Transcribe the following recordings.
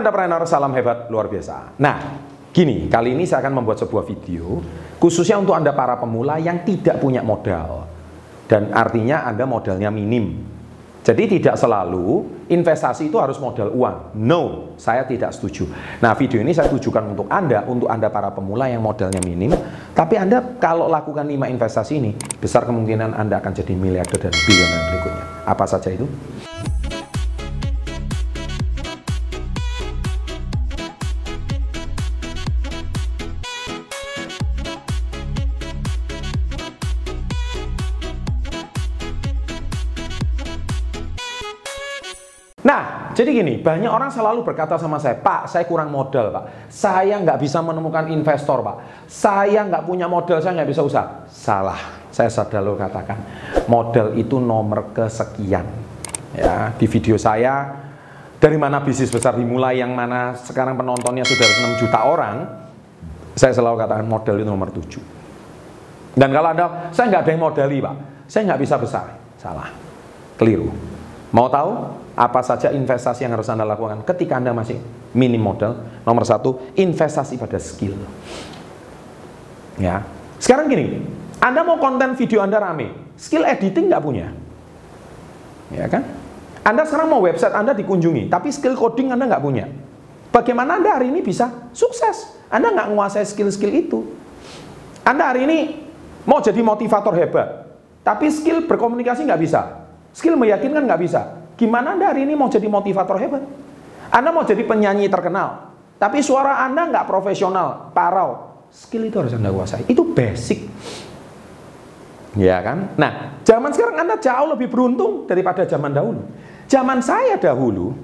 entrepreneur, salam hebat luar biasa. Nah, gini, kali ini saya akan membuat sebuah video khususnya untuk Anda para pemula yang tidak punya modal. Dan artinya Anda modalnya minim. Jadi tidak selalu investasi itu harus modal uang. No, saya tidak setuju. Nah, video ini saya tujukan untuk Anda, untuk Anda para pemula yang modalnya minim. Tapi Anda kalau lakukan 5 investasi ini, besar kemungkinan Anda akan jadi miliarder dan bilioner berikutnya. Apa saja itu? Nah, jadi gini, banyak orang selalu berkata sama saya, Pak, saya kurang modal, Pak. Saya nggak bisa menemukan investor, Pak. Saya nggak punya modal, saya nggak bisa usaha. Salah, saya selalu katakan, modal itu nomor kesekian. Ya, di video saya, dari mana bisnis besar dimulai, yang mana sekarang penontonnya sudah 6 juta orang, saya selalu katakan modal itu nomor 7. Dan kalau Anda, saya nggak ada yang modali, Pak. Saya nggak bisa besar. Salah, keliru. Mau tahu? apa saja investasi yang harus Anda lakukan ketika Anda masih minim modal. Nomor satu, investasi pada skill. Ya, sekarang gini, Anda mau konten video Anda rame, skill editing nggak punya, ya kan? Anda sekarang mau website Anda dikunjungi, tapi skill coding Anda nggak punya. Bagaimana Anda hari ini bisa sukses? Anda nggak menguasai skill-skill itu. Anda hari ini mau jadi motivator hebat, tapi skill berkomunikasi nggak bisa. Skill meyakinkan nggak bisa Gimana Anda hari ini mau jadi motivator hebat? Anda mau jadi penyanyi terkenal, tapi suara Anda nggak profesional, parau. Skill itu harus Anda kuasai. Itu basic. Ya kan? Nah, zaman sekarang Anda jauh lebih beruntung daripada zaman dahulu. Zaman saya dahulu,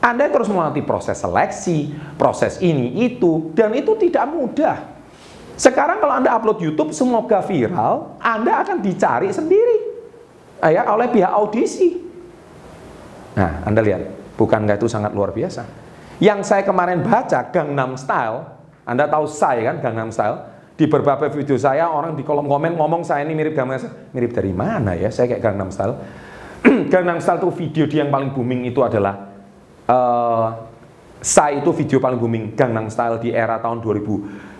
Anda terus melalui proses seleksi, proses ini, itu, dan itu tidak mudah. Sekarang kalau Anda upload YouTube, semoga viral, Anda akan dicari sendiri ya, oleh pihak audisi. Nah, Anda lihat, bukankah itu sangat luar biasa? Yang saya kemarin baca Gangnam Style, Anda tahu saya kan Gangnam Style, di beberapa video saya orang di kolom komen ngomong saya ini mirip Gangnam Style. Mirip dari mana ya? Saya kayak Gangnam Style. Gangnam Style itu video dia yang paling booming itu adalah uh, saya itu video paling booming Gangnam Style di era tahun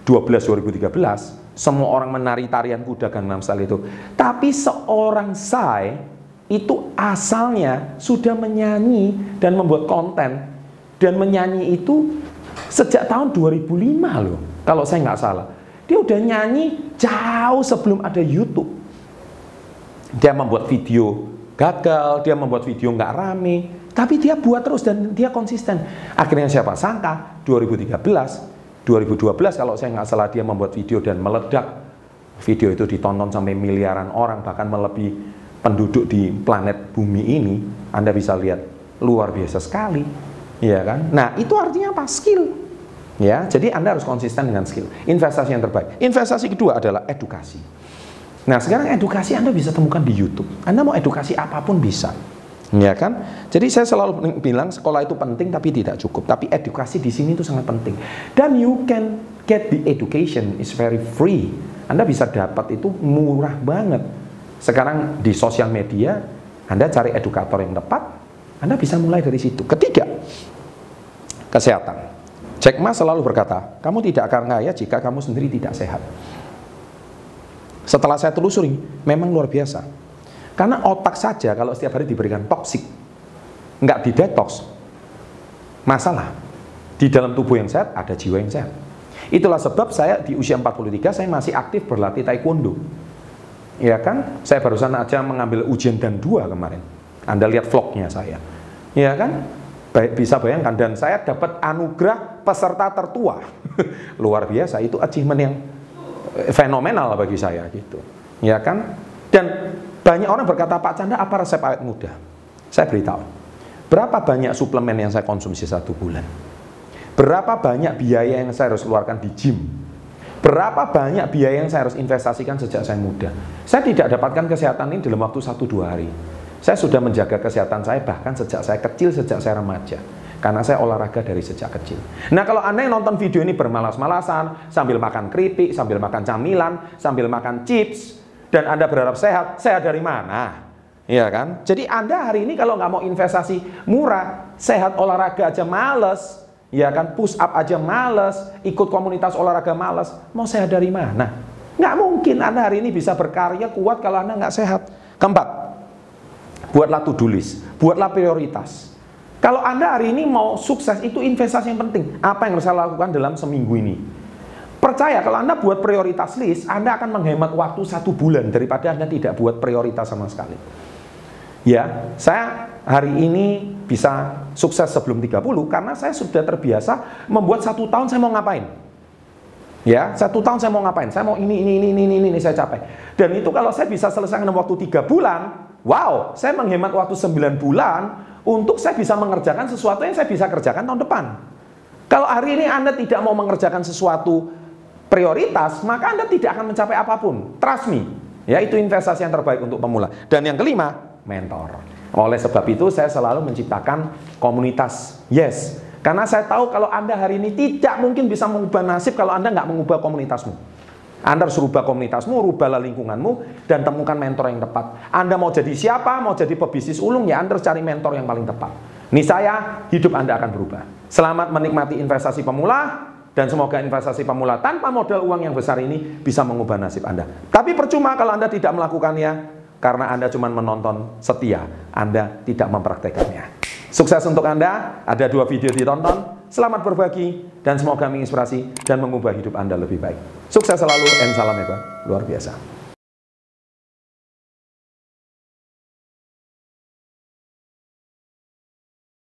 2012 2013. Semua orang menari tarian kuda Gangnam Style itu. Tapi seorang saya itu asalnya sudah menyanyi dan membuat konten. Dan menyanyi itu sejak tahun 2005 loh kalau saya nggak salah. Dia udah nyanyi jauh sebelum ada YouTube. Dia membuat video gagal dia membuat video nggak rame. Tapi dia buat terus dan dia konsisten. Akhirnya siapa? Sangka 2013 2012 kalau saya nggak salah dia membuat video dan meledak video itu ditonton sampai miliaran orang bahkan melebihi penduduk di planet bumi ini, Anda bisa lihat luar biasa sekali. Ya kan? Nah, itu artinya apa? Skill. Ya, jadi Anda harus konsisten dengan skill. Investasi yang terbaik. Investasi kedua adalah edukasi. Nah, sekarang edukasi Anda bisa temukan di YouTube. Anda mau edukasi apa pun bisa. Ya kan? Jadi saya selalu bilang sekolah itu penting tapi tidak cukup. Tapi edukasi di sini itu sangat penting. Dan you can get the education is very free. Anda bisa dapat itu murah banget sekarang di sosial media, Anda cari edukator yang tepat, Anda bisa mulai dari situ. Ketiga, kesehatan. Jack Ma selalu berkata, kamu tidak akan kaya jika kamu sendiri tidak sehat. Setelah saya telusuri, memang luar biasa. Karena otak saja kalau setiap hari diberikan toksik, nggak didetox, masalah. Di dalam tubuh yang sehat, ada jiwa yang sehat. Itulah sebab saya di usia 43, saya masih aktif berlatih taekwondo. Ya kan? Saya barusan aja mengambil ujian dan dua kemarin. Anda lihat vlognya saya. Ya kan? Baik, bisa bayangkan dan saya dapat anugerah peserta tertua. Luar biasa itu achievement yang fenomenal bagi saya gitu. Ya kan? Dan banyak orang berkata, "Pak Canda, apa resep awet muda?" Saya beritahu. Berapa banyak suplemen yang saya konsumsi satu bulan? Berapa banyak biaya yang saya harus keluarkan di gym Berapa banyak biaya yang saya harus investasikan sejak saya muda? Saya tidak dapatkan kesehatan ini dalam waktu 1-2 hari. Saya sudah menjaga kesehatan saya bahkan sejak saya kecil, sejak saya remaja. Karena saya olahraga dari sejak kecil. Nah kalau Anda yang nonton video ini bermalas-malasan, sambil makan keripik, sambil makan camilan, sambil makan chips, dan Anda berharap sehat, sehat dari mana? Iya kan? Jadi Anda hari ini kalau nggak mau investasi murah, sehat olahraga aja males, ya kan push up aja males, ikut komunitas olahraga males, mau sehat dari mana? Nggak mungkin Anda hari ini bisa berkarya kuat kalau Anda nggak sehat. Keempat, buatlah to-do list, buatlah prioritas. Kalau Anda hari ini mau sukses, itu investasi yang penting. Apa yang harus saya lakukan dalam seminggu ini? Percaya kalau Anda buat prioritas list, Anda akan menghemat waktu satu bulan daripada Anda tidak buat prioritas sama sekali. Ya, saya hari ini bisa sukses sebelum 30 karena saya sudah terbiasa membuat satu tahun saya mau ngapain. Ya, satu tahun saya mau ngapain? Saya mau ini, ini, ini, ini, ini, ini saya capai. Dan itu kalau saya bisa selesai dalam waktu tiga bulan, wow, saya menghemat waktu 9 bulan untuk saya bisa mengerjakan sesuatu yang saya bisa kerjakan tahun depan. Kalau hari ini Anda tidak mau mengerjakan sesuatu prioritas, maka Anda tidak akan mencapai apa pun. Trust me. Ya, itu investasi yang terbaik untuk pemula. Dan yang kelima, mentor. Oleh sebab itu saya selalu menciptakan komunitas. Yes, karena saya tahu kalau Anda hari ini tidak mungkin bisa mengubah nasib kalau Anda nggak mengubah komunitasmu. Anda harus rubah komunitasmu, rubahlah lingkunganmu, dan temukan mentor yang tepat. Anda mau jadi siapa, mau jadi pebisnis ulung, ya Anda harus cari mentor yang paling tepat. Ini saya, hidup Anda akan berubah. Selamat menikmati investasi pemula, dan semoga investasi pemula tanpa modal uang yang besar ini bisa mengubah nasib Anda. Tapi percuma kalau Anda tidak melakukannya, karena Anda cuma menonton setia, Anda tidak mempraktekannya. Sukses untuk Anda, ada dua video ditonton, selamat berbagi, dan semoga menginspirasi dan mengubah hidup Anda lebih baik. Sukses selalu, and salam hebat, luar biasa.